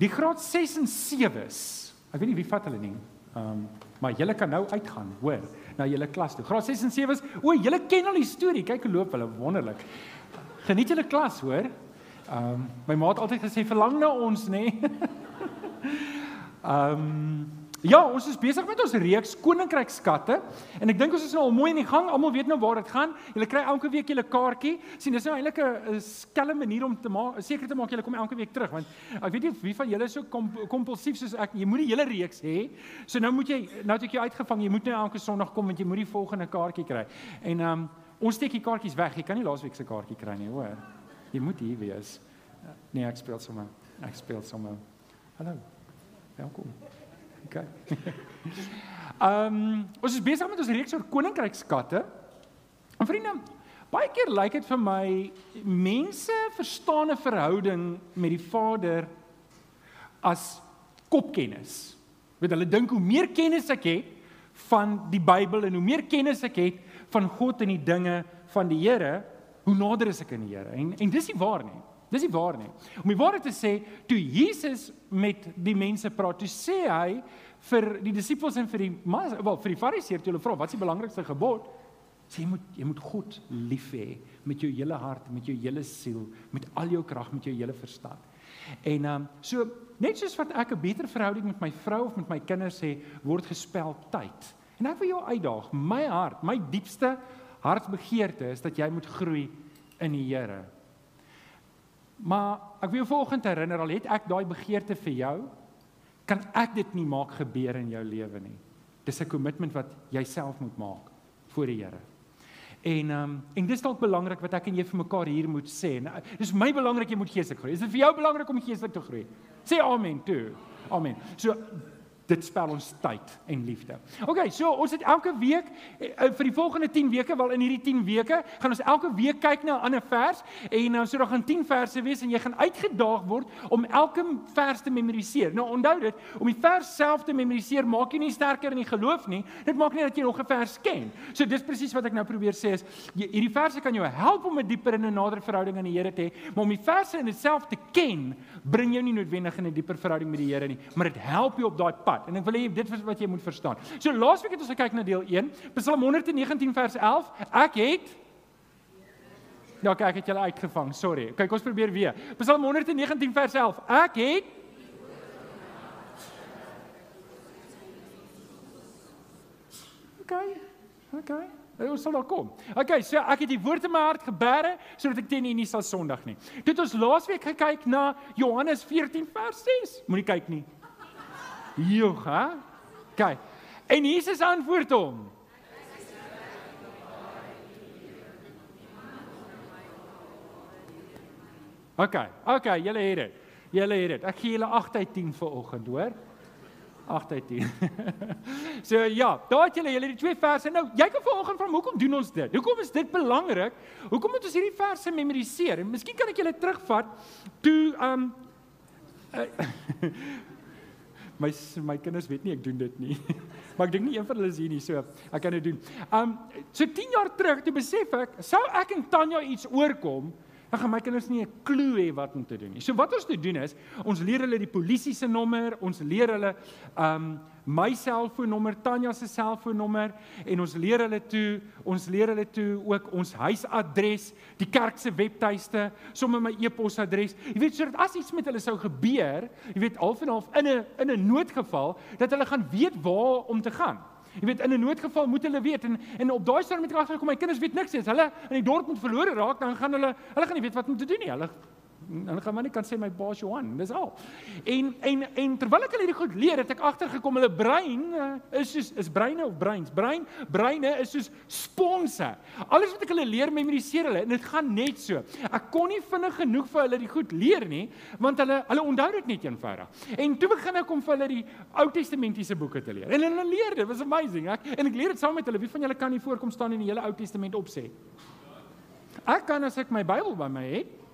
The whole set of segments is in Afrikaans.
Die graad 6 en 7s. Ek weet nie wie vat hulle nie. Ehm um, maar julle kan nou uitgaan, hoor, na julle klas toe. Graad 6 en 7s. O, julle ken al die storie. Kyk hoe loop hulle wonderlik. Geniet julle klas, hoor. Ehm um, my ma het altyd gesê verlang na ons, nê. Ehm um, Ja, ons is besig met ons reeks Koninkryk skatte en ek dink ons is nou al mooi in die gang. Almal weet nou waar dit gaan. Julle kry elke week julle kaartjie. sien, dis nou eintlik 'n skelm manier om te maak, seker te maak julle kom elke week terug want ek weet nie wie van julle so kompulsief soos ek. Jy moet die hele reeks hê. So nou moet jy nou het ek jou uitgevang. Jy moet nou elke Sondag kom want jy moet die volgende kaartjie kry. En ehm um, ons steek die kaartjies weg. Jy kan nie laasweek se kaartjie kry nie, hoor. Jy moet hier wees. Nee, ek speel sommer. Ek speel sommer. Hallo. Welkom. Okay. Ehm um, ons is besig met ons reeks oor koninkrykskatte. En vriende, baie keer lyk dit vir my mense verstaan 'n verhouding met die Vader as kopkennis. Want hulle dink hoe meer kennis ek het van die Bybel en hoe meer kennis ek het van God en die dinge van die Here, hoe nader is ek aan die Here. En en dis nie waar nie. Dis nie waar nie. Om die waarheid te sê, toe Jesus met die mense praat, toe sê hy vir die disippels en vir die wel vir die fariseërs toe hulle vra, "Wat is die belangrikste gebod?" Sê jy moet jy moet God lief hê met jou hele hart, met jou hele siel, met al jou krag, met jou hele verstand. En ehm um, so net soos wat ek 'n beter verhouding met my vrou of met my kinders sê, word gespel tyd. En ek wil jou uitdaag, my hart, my diepste hartsbegeerte is dat jy moet groei in die Here. Maar ek wil jou volgende herinner al het ek daai begeerte vir jou, kan ek dit nie maak gebeur in jou lewe nie. Dis 'n kommitment wat jy self moet maak voor die Here. En ehm um, en dis dalk belangrik wat ek en jy vir mekaar hier moet sê. Nou, dis vir my belangrik jy moet geestelik groei. Is dit vir jou belangrik om geestelik te groei? Sê amen toe. Amen. So dit spel ons tyd en liefde. OK, so ons het elke week uh, vir die volgende 10 weke, wel in hierdie 10 weke, gaan ons elke week kyk na 'n ander vers en uh, so daar gaan 10 verse wees en jy gaan uitgedaag word om elke vers te memoriseer. Nou onthou dit, om die vers self te memoriseer maak jy nie sterker in die geloof nie. Dit maak nie dat jy nog 'n vers ken. So dis presies wat ek nou probeer sê is hierdie verse kan jou help om 'n dieper en 'n nader verhouding aan die Here te hê, maar om die verse in dit self te ken, bring jou nie noodwendig in 'n dieper verhouding met die Here nie, maar dit help jou op daai pad pad. En ek wil hê dit is wat jy moet verstaan. So laasweek het ons gekyk na deel 1, Psalm 119 vers 11. Ek het Ja, kyk, ek het julle uitgevang. Sorry. Kyk, ons probeer weer. Psalm 119 vers 11. Ek het OK. OK. Ons sal daar kom. Okay, so ek het die woord in my hart geberre sodat ek teen U nie sal sondig nie. Het ons laasweek gekyk na Johannes 14 vers 6. Moenie kyk nie. Joh, hè? Kyk. En Jesus antwoord hom. OK, OK, julle het dit. Julle het dit. Ek gee julle 8 uit 10 vir oggend, hoor? 8 uit 10. so ja, daar het julle julle die twee verse. Nou, jy kan vanoggend vra hoekom doen ons dit? Hoekom is dit belangrik? Hoekom moet ons hierdie verse memoriseer? En miskien kan ek julle terugvat toe um uh, my my kinders weet nie ek doen dit nie. maar ek dink nie een van hulle is hier nie, so ek kan dit doen. Um so 10 jaar terug toe besef ek, sou ek en Tanya iets oorkom, dan gaan my kinders nie 'n klou hê wat om te doen nie. So wat ons te doen is, ons leer hulle die polisie se nommer, ons leer hulle um my selfoonnommer, Tanya se selfoonnommer en ons leer hulle toe, ons leer hulle toe ook ons huisadres, die kerk se webtuiste, sommer my e-posadres. Jy weet sodat as iets met hulle sou gebeur, jy weet half en half in 'n in 'n noodgeval dat hulle gaan weet waar om te gaan. Jy weet in 'n noodgeval moet hulle weet en en op daai stadium het ek agtergekom my kinders weet niks nie. As hulle in die dorp moet verlore raak, dan gaan hulle hulle gaan nie weet wat om te doen nie. Hulle hulle gaan maar net kan sê my baas Johan, dis al. En en en terwyl ek hulle hierdie goed leer, het ek agtergekom hulle brein uh, is soos is breine of breins. Brein breine is soos sponse. Alles wat ek hulle leer, memoriseer hulle en dit gaan net so. Ek kon nie vinnig genoeg vir hulle die goed leer nie, want hulle hulle onthou dit net eenvoudig. En toe begin ek om vir hulle die Ou Testamentiese boeke te leer. En hulle leer dit, was amazing. Ek en ek leer dit saam met hulle. Wie van julle kan nie voorkom staan en die hele Ou Testament opsê? Ek kan as ek my Bybel by my het.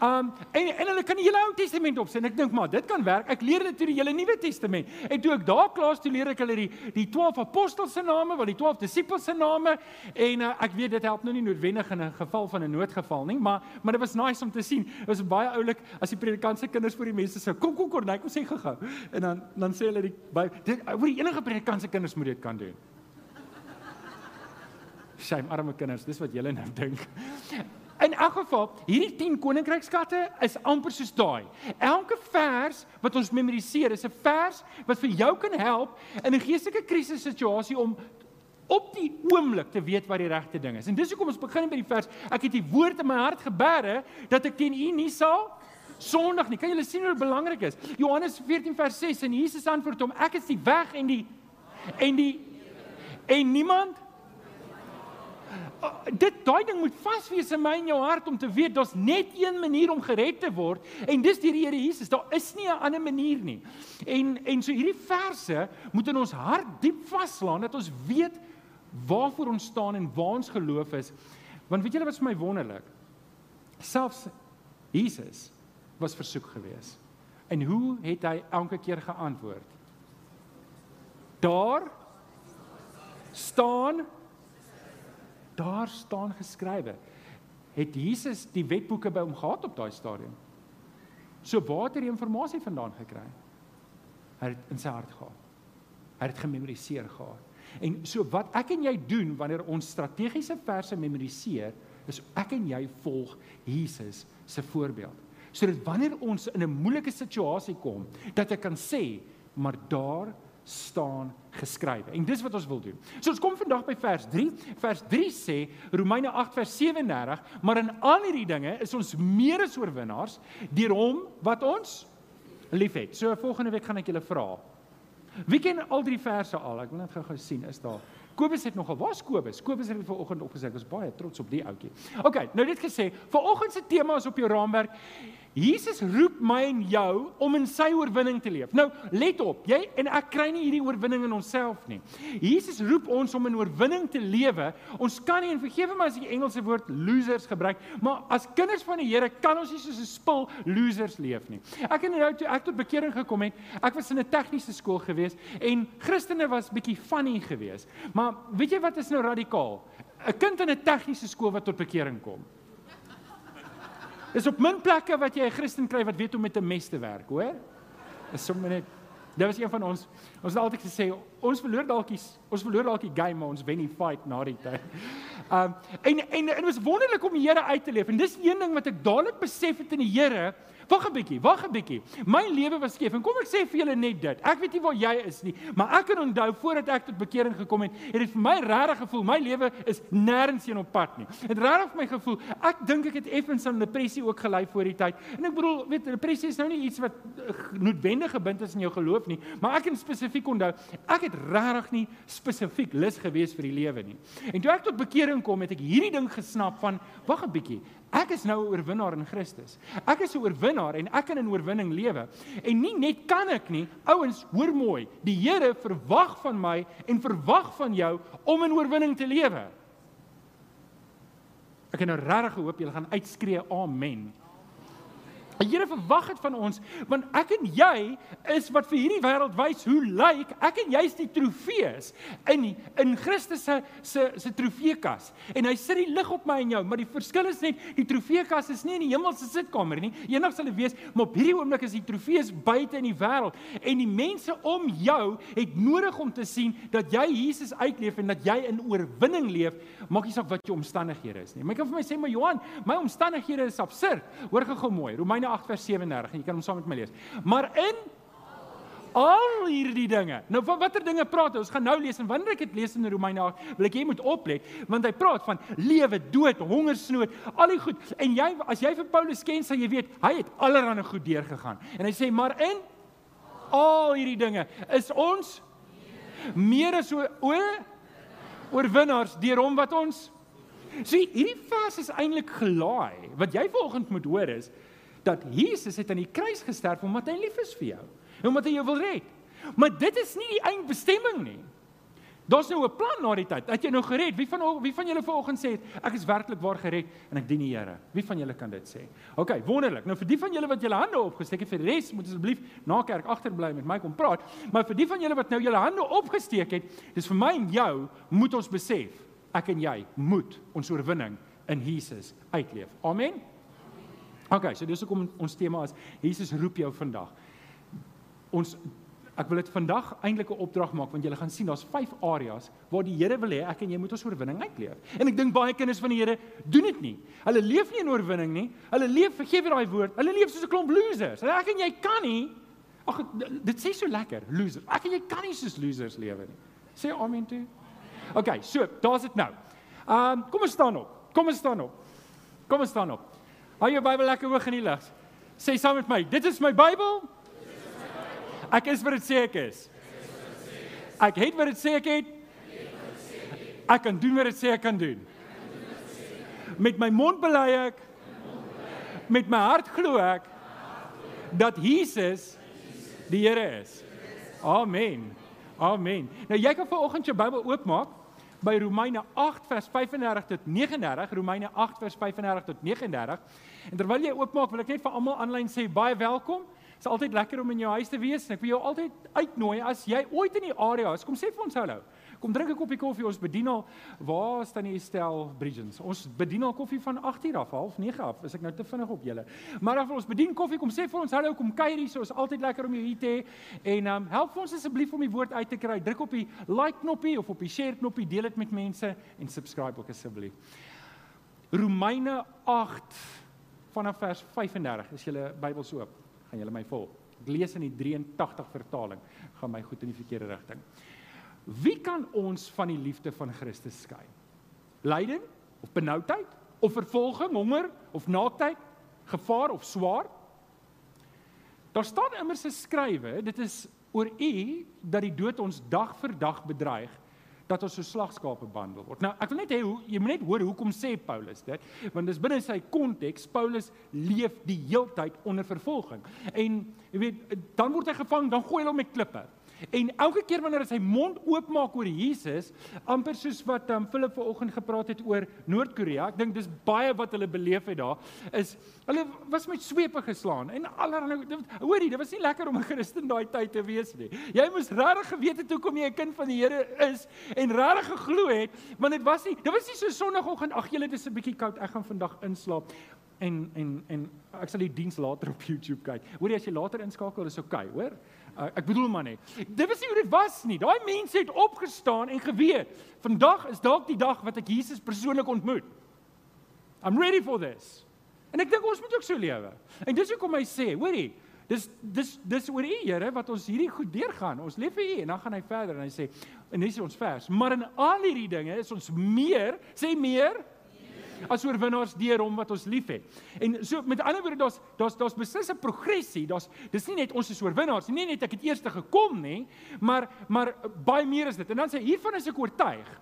Um en en hulle kan die hele Ou Testament opsien. Ek dink maar dit kan werk. Ek leer dit toe die hele Nuwe Testament. En toe ek daar klaar is, toe leer ek hulle die die 12 apostels se name, wel die 12 disippels se name en uh, ek weet dit help nou nie noodwendig in 'n geval van 'n noodgeval nie, maar maar dit was nice om te sien. Dit was baie oulik as die predikant se kinders voor die mense sê, "Kom kom kom, kom sê gou-gou." En dan dan sê hulle die dit oor die enige predikant se kinders moet dit kan doen. Shame arme kinders, dis wat julle nou dink. In elk geval, hierdie 10 koninkrykskatte is amper soos daai. Elke vers wat ons memoriseer is 'n vers wat vir jou kan help in 'n geestelike krisissituasie om op die oomblik te weet wat die regte ding is. En dis hoekom ons begin by die vers. Ek het die woord in my hart geberre dat ek teen u nie sal sondig nie. Kan julle sien hoe belangrik is? Johannes 14 vers 6 en Jesus antwoord hom: Ek is die weg en die en die en niemand dit daai ding moet vas wees in my en jou hart om te weet daar's net een manier om gered te word en dis deur die Here Jesus. Daar is nie 'n ander manier nie. En en so hierdie verse moet in ons hart diep vaslaan dat ons weet waarvoor ons staan en waar ons geloof is. Want weet julle wat vir my wonderlik? Selfs Jesus was versoek geweest. En hoe het hy elke keer geantwoord? Daar staan daar staan geskrywe. Het Jesus die wetboeke by hom gehad op daai stadium? So waar het hy die inligting vandaan gekry? Hy het in sy hart gehad. Hy het dit gememoriseer gehad. En so wat ek en jy doen wanneer ons strategiese verse memoriseer, is ek en jy volg Jesus se voorbeeld. Sodat wanneer ons in 'n moeilike situasie kom, dat ek kan sê, maar daar staan geskrywe. En dis wat ons wil doen. So ons kom vandag by vers 3. Vers 3 sê Romeine 8 vers 37, maar in al hierdie dinge is ons meer as oorwinnaars deur hom wat ons liefhet. So volgende week gaan ek julle vra. Wie ken al drie verse al? Ek wil net gou-gou sien is daar. Kobus het nogal waar's Kobus? Kobus het vanoggend opgesê ek was baie trots op die ouetjie. OK, nou dit gesê, vanoggend se tema is op jou raamwerk Jesus roep my en jou om in sy oorwinning te leef. Nou, let op, jy en ek kry nie hierdie oorwinning in onsself nie. Jesus roep ons om in oorwinning te lewe. Ons kan nie en vergewe my as ek die Engelse woord losers gebruik, maar as kinders van die Here kan ons nie soos 'n spul losers leef nie. Ek het nou toe ek tot bekering gekom het, ek was in 'n tegniese skool gewees en Christene was bietjie funny geweest. Maar weet jy wat is nou radikaal? 'n Kind in 'n tegniese skool wat tot bekering kom. Dis op min plekke wat jy 'n Christen kry wat weet hoe met 'n mes te werk, hoor? Is sommer net Daar was een van ons. Ons het altyd gesê ons verloor dalk die ons verloor dalk die game, maar ons wen die fight na die tyd. Um en en en dit was wonderlik om die Here uit te leef. En dis een ding wat ek dadelik besef het in die Here, Wag 'n bietjie, wag 'n bietjie. My lewe was skeef en kom ek sê vir julle net dit. Ek weet nie waar jy is nie, maar ek kan onthou voordat ek tot bekering gekom het, het dit vir my regtig gevoel my lewe is nêrens heen op pad nie. Het regtig vir my gevoel, ek dink ek het effens aan depressie ook gelei voor die tyd. En ek bedoel, weet depressie is nou nie iets wat eh, noodwendig gebind is in jou geloof nie, maar ek kan spesifiek onthou, ek het regtig nie spesifiek lus gewees vir die lewe nie. En toe ek tot bekering kom, het ek hierdie ding gesnap van wag 'n bietjie. Ek is nou 'n oorwinnaar in Christus. Ek is 'n oorwinnaar en ek kan in oorwinning lewe. En nie net kan ek nie, ouens, hoor mooi. Die Here verwag van my en verwag van jou om in oorwinning te lewe. Ek het nou regtig gehoop julle gaan uitskree amen. Die Here verwag dit van ons want ek en jy is wat vir hierdie wêreld wys hoe lyk ek en jy is die trofees in in Christus se se se trofeekas. En hy sit die lig op my en jou maar die verskil is net die trofeekas is nie in die hemelse sitkamer nie. Eendag sal dit wees maar op hierdie oomblik is die trofees buite in die wêreld. En die mense om jou het nodig om te sien dat jy Jesus uitleef en dat jy in oorwinning leef. Maak nie saak wat jou omstandighede is nie. Maar jy kan vir my sê maar Johan my omstandighede is absurd. Hoor gou mooi Romeine 8 vers 37 en jy kan hom saam met my lees. Maar in al hierdie dinge. Nou van watter dinge praat hy? Ons gaan nou lees en wanneer ek dit lees in Romeine 8, wil ek jy moet oplet want hy praat van lewe, dood, hongersnood, al die goed. En jy as jy vir Paulus ken, sal jy weet hy het allerlei goed deurgegaan. En hy sê maar in al hierdie dinge is ons meer as o oorwinnaars deur hom wat ons sien hierdie vers is eintlik gelaai. Wat jy vanoggend moet hoor is dat Jesus het aan die kruis gesterf omdat hy lief is vir jou en omdat hy jou wil red. Maar dit is nie die eindbestemming nie. Daar's nou 'n plan na die tyd. Het jy nou gered? Wie van wie van julle vanoggend sê ek is werklik waar gered en ek dien die Here? Wie van julle kan dit sê? OK, wonderlik. Nou vir die van julle wat julle hande opgesteek het, vir res moet asseblief na kerk agterbly met my kom praat. Maar vir die van julle wat nou julle hande opgesteek het, dis vir my en jou moet ons besef, ek en jy moet ons oorwinning in Jesus uitleef. Amen. OK, so dis hoekom ons tema is Jesus roep jou vandag. Ons Ek wil dit vandag eintlik 'n opdrag maak want jy gaan sien daar's vyf areas waar die Here wil hê ek en jy moet ons oorwinning uitleef. En ek dink baie kinders van die Here doen dit nie. Hulle leef nie in oorwinning nie. Hulle leef, vergeef jy daai woord, hulle leef soos 'n klomp losers. Ek en jy kan nie Ag dit sê so lekker, loser. Ek en jy kan nie soos losers lewe nie. Sê amen toe. OK, so, daar's dit nou. Ehm um, kom ons staan op. Kom ons staan op. Kom ons staan op. Hou jou Bybel lekker hoog in die lug. Sê saam met my, dit is my Bybel. Ek is wat dit sê ek is. Ek het wat dit sê ek het. Ek kan doen wat dit sê ek kan doen. Met my mond bely ek. Met my hart glo ek dat Jesus die Here is. Amen. Amen. Nou jy kan vanoggend jou Bybel oopmaak by Romeine 8 vers 35 tot 39, Romeine 8 vers 35 tot 39. En terwyl jy oopmaak, wil ek net vir almal aanlyn sê baie welkom. Dit is altyd lekker om in jou huis te wees en ek wil jou altyd uitnooi as jy ooit in die area is, kom sê vir ons hallo. Kom drink 'n koppie koffie. Ons bedien al waar staan die Estel Bridgens? Ons bedien al koffie van 8:00 af, half 9 af. Is ek nou te vinnig op julle? Maar dan vir ons bedien koffie, kom sê vir ons hallo, kom kuier hier. So is altyd lekker om jou hier te hê. En um help ons asseblief om die woord uit te kry. Druk op die like knoppie of op die share knoppie, deel dit met mense en subscribe ook asseblief. Romeine 8 vanaf vers 35 is julle Bybels oop gaan julle my volg. Ek lees in die 83 vertaling, gaan my goed in die verkeerde rigting. Wie kan ons van die liefde van Christus skei? Lyding of benoudheid of vervolging, honger of naaktheid, gevaar of swaar? Daar staan immers geskrywe, dit is oor u dat die dood ons dag vir dag bedreig dat ons so slagskape behandel word. Nou, ek wil net hê jy moet net hoor hoekom sê Paulus dit, want dis binne sy konteks. Paulus leef die heeltyd onder vervolging. En jy weet, dan word hy gevang, dan gooi hulle hom met klippe. En elke keer wanneer hy sy mond oopmaak oor Jesus, amper soos wat um, Philip vanoggend gepraat het oor Noord-Korea, ek dink dis baie wat hulle beleef het daar, is hulle was met swepe geslaan en allerlei hoorie, dit was nie lekker om 'n Christen daai tyd te wees nie. Jy moes regtig geweet het hoekom jy 'n kind van die Here is en regtig geglo het, want dit was nie dit was nie so sonoggend, ag julle dis 'n bietjie koud, ek gaan vandag inslaap en en en ek sal die diens later op YouTube kyk. Hoorie as jy later inskakel, is okay, hoor? Uh, ek bedoel maar net. Dit was nie hoe dit was nie. Daai mense het opgestaan en geweet, vandag is dalk die dag wat ek Jesus persoonlik ontmoet. I'm ready for this. En ek dink ons moet ook so lewe. En dis hoekom hy sê, hoorie, dis dis dis oor U Here wat ons hierdie goed deurgaan. Ons leef vir U en dan gaan hy verder en hy sê en dis ons vers, maar in al hierdie dinge is ons meer, sê meer as oorwinnaars deur hom wat ons liefhet. En so met ander woorde daar's daar's daar's beslis 'n progressie. Daar's dis nie net ons is oorwinnaars nie, nie net ek het eers gekom nie, maar maar baie meer is dit. En dan sê hiervan is ek oortuig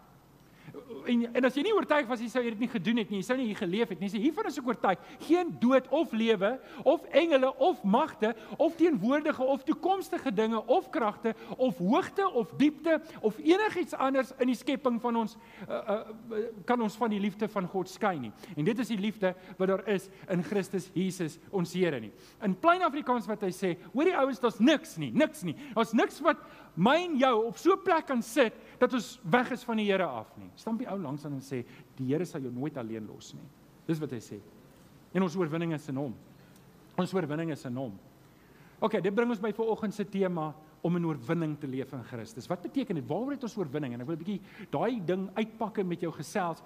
en en as jy nie oortuig was jy sou dit nie gedoen het nie, jy sou nie hier geleef het nie. Sê hiervan is ek oortuig, geen dood of lewe of engele of magte of teenwoordige of toekomstige dinge of kragte of hoogte of diepte of enigiets anders in die skepping van ons uh, uh, kan ons van die liefde van God skei nie. En dit is die liefde wat daar is in Christus Jesus ons Here nie. In plain Afrikaans wat hy sê, hoor die ouens, daar's niks nie, niks nie. Daar's niks wat my en jou op so 'n plek kan sit dat ons weg is van die Here af nie. Stamp die ou langs aan en sê die Here sal jou nooit alleen los nie. Dis wat hy sê. En ons oorwinning is in hom. Ons oorwinning is in hom. OK, dit bring ons by vanoggend se tema om 'n oorwinning te leef in Christus. Wat beteken dit? Waaroor het ons oorwinning? En ek wil 'n bietjie daai ding uitpak met jou gesels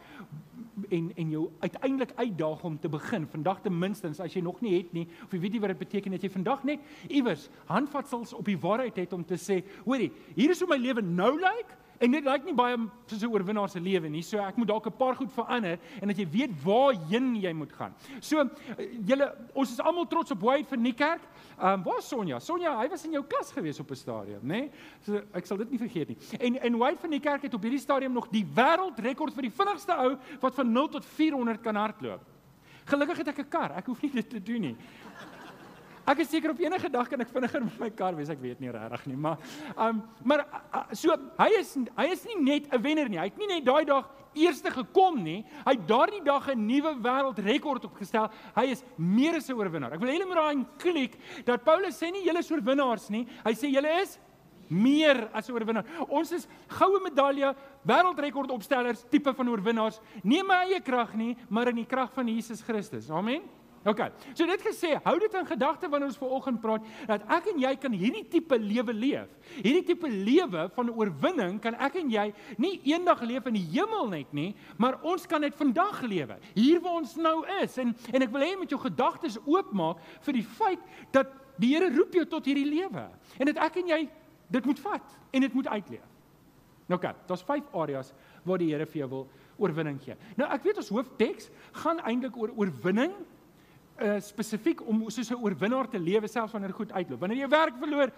en en jou uiteindelik uitdaag om te begin. Vandag ten minste as jy nog nie het nie of jy weet nie wat dit beteken dat jy vandag net iewers handvatsels op die waarheid het om te sê, hoorie, hier is hoe my lewe nou lyk. Like, En dit lyk nie baie soos 'n oorwinnaar se lewe nie. So ek moet dalk 'n paar goed verander en dat jy weet waarheen jy moet gaan. So eh, julle ons is almal trots op Wade van Niekerk. Ehm um, waar Sonja? Sonja, hy was in jou klas gewees op 'n stadium, nê? Nee? So ek sal dit nie vergeet nie. En en Wade van Niekerk het op hierdie stadium nog die wêreldrekord vir die vinnigste ou wat van 0 tot 400 kan hardloop. Gelukkig het ek 'n kar. Ek hoef nie dit te doen nie. Ek is seker op enige dag kan ek vinniger met my kar wees, ek weet nie regtig nie, maar um, maar so hy is hy is nie net 'n wenner nie. Hy het nie net daai dag eerste gekom nie. Hy het daardie dag 'n nuwe wêreldrekord opgestel. Hy is meer as 'n oorwinnaar. Ek wil julle moet daai klik dat Paulus sê nie julle is oorwinnaars nie. Hy sê julle is meer as 'n oorwinnaar. Ons is goue medalje wêreldrekord opstellers tipe van oorwinnaars. Nie my eie krag nie, maar in die krag van Jesus Christus. Amen. OK. So dit gesê, hou dit in gedagte wanneer ons vanoggend praat dat ek en jy kan hierdie tipe lewe leef. Hierdie tipe lewe van oorwinning kan ek en jy nie eendag leef in die hemel net nie, maar ons kan dit vandag lewe. Hier waar ons nou is en en ek wil hê met jou gedagtes oopmaak vir die feit dat die Here roep jou tot hierdie lewe. En dit ek en jy dit moet vat en dit moet uitleef. Nou kyk, daar's vyf areas waar die Here vir jou wil oorwinning gee. Nou ek weet ons hoofteks gaan eintlik oor oorwinning uh spesifiek om soos 'n oorwinnaar te lewe selfs wanneer goed uitloop. Wanneer jy werk verloor,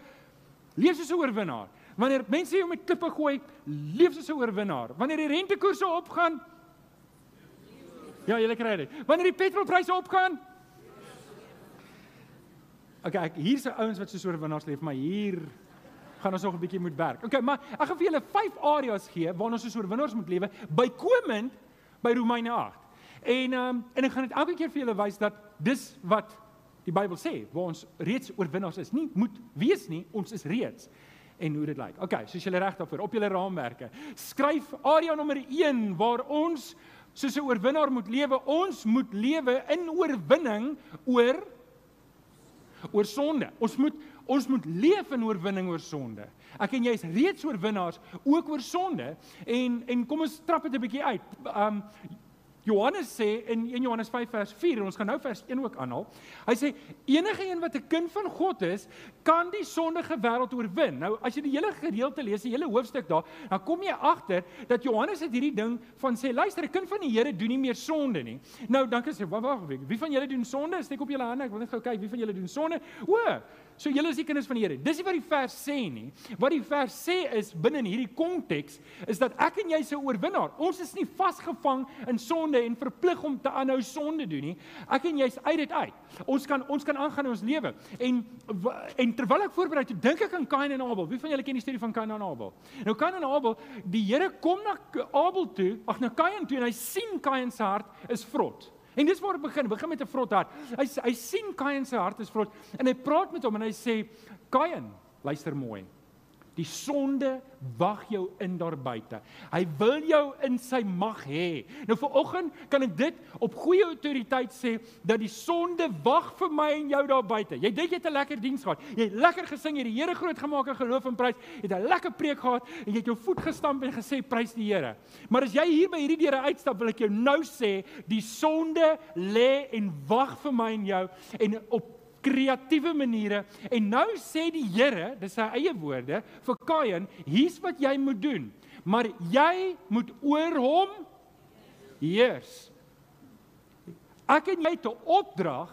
leef soos 'n oorwinnaar. Wanneer mense jou met klippe gooi, leef soos 'n oorwinnaar. Wanneer die rentekoerse opgaan, Ja, jy kry dit. Wanneer die petrolpryse opgaan, Okay, ek hier's ouens wat soos oorwinnaars leef, maar hier gaan ons nog 'n bietjie moet werk. Okay, maar ek gaan vir julle vyf areas gee waarna ons soos oorwinnaars moet lewe, bykomend by Romeine 8. En um, en ek gaan dit elke keer vir julle wys dat dis wat die Bybel sê, waar ons reeds oorwinnaars is. Nie moet wees nie, ons is reeds. En hoe dit lyk. Okay, soos julle reg daarvoor op julle raamwerke. Skryf area nommer 1 waar ons soos 'n oorwinnaar moet lewe. Ons moet lewe in oorwinning oor oor sonde. Ons moet ons moet leef in oorwinning oor sonde. Ek en jy is reeds oorwinnaars ook oor sonde en en kom ons trap dit 'n bietjie uit. Um Johannes sê in 1 Johannes 5 vers 4 en ons gaan nou vers 1 ook aanhaal. Hy sê enige een wat 'n kind van God is, kan die sondige wêreld oorwin. Nou as jy die hele gedeelte lees, die hele hoofstuk daar, dan kom jy agter dat Johannes het hierdie ding van sê luister, 'n kind van die Here doen nie meer sonde nie. Nou dan kan jy wag wag, wie van julle doen sonde? Steek op julle hande. Ek wil net gou kyk wie van julle doen sonde. O, So julle is die kinders van die Here. Dis nie wat die vers sê nie. Wat die vers sê is binne in hierdie konteks is dat ek en jy se oorwinnaar. Ons is nie vasgevang in sonde en verplig om te aanhou sonde doen nie. Ek en jy's uit dit uit. Ons kan ons kan aangaan in ons lewe. En en terwyl ek voorberei, dink ek aan Kain en Abel. Wie van julle ken die storie van Kain en Abel? Nou Kain en Abel, die Here kom na Abel toe, ag na Kain toe en hy sien Kain se hart is vrot. En dis waar dit begin. Begin met 'n vrot hart. Hy hy sien Kain se hart is vrot en hy praat met hom en hy sê Kain, luister mooi. Die sonde wag jou in daar buite. Hy wil jou in sy mag hê. Nou viroggend kan ek dit op goeie autoriteit sê dat die sonde wag vir my en jou daar buite. Jy dink jy het 'n lekker diens gehad. Jy het lekker gesing, jy het die Here groot gemaak en geloof en prys. Jy het 'n lekker preek gehad en jy het jou voet gestamp en gesê prys die Here. Maar as jy hier by hierdie deure uitstap, wil ek jou nou sê, die sonde lê en wag vir my en jou en op kreatiewe maniere. En nou sê die Here, dis sy eie woorde vir Kain, hier's wat jy moet doen. Maar jy moet oor hom heers. Ek en jy het 'n opdrag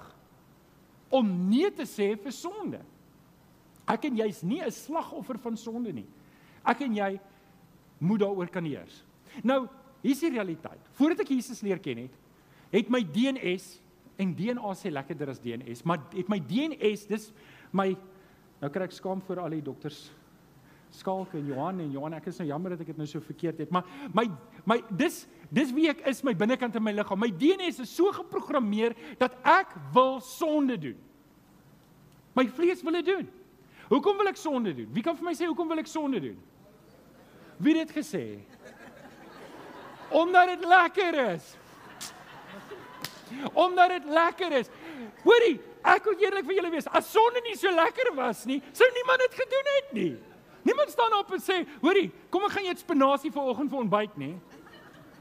om nee te sê vir sonde. Ek en jy's nie 'n slagoffer van sonde nie. Ek en jy moet daaroor kan heers. Nou, hier's die realiteit. Voordat ek Jesus leer ken het, het my DNS En DNA sê lekkerder as DNS, maar het my DNS, dis my nou kry ek skaam vir al die dokters Skalk en Johan en Johan ek is nou jammer dat ek dit nou so verkeerd het maar my my dis dis wie ek is my binnekant in my liggaam my DNS is so geprogrammeer dat ek wil sonde doen. My vlees wil dit doen. Hoekom wil ek sonde doen? Wie kan vir my sê hoekom wil ek sonde doen? Wie het dit gesê? Omdat dit lekker is omdat dit lekker is. Hoorie, ek wil eerlik vir julle wees, as sonde nie so lekker was nie, sou niemand dit gedoen het nie. Niemand staan op en sê, hoorie, kom ek gaan eet spinasie vanoggend vir ontbyt nie.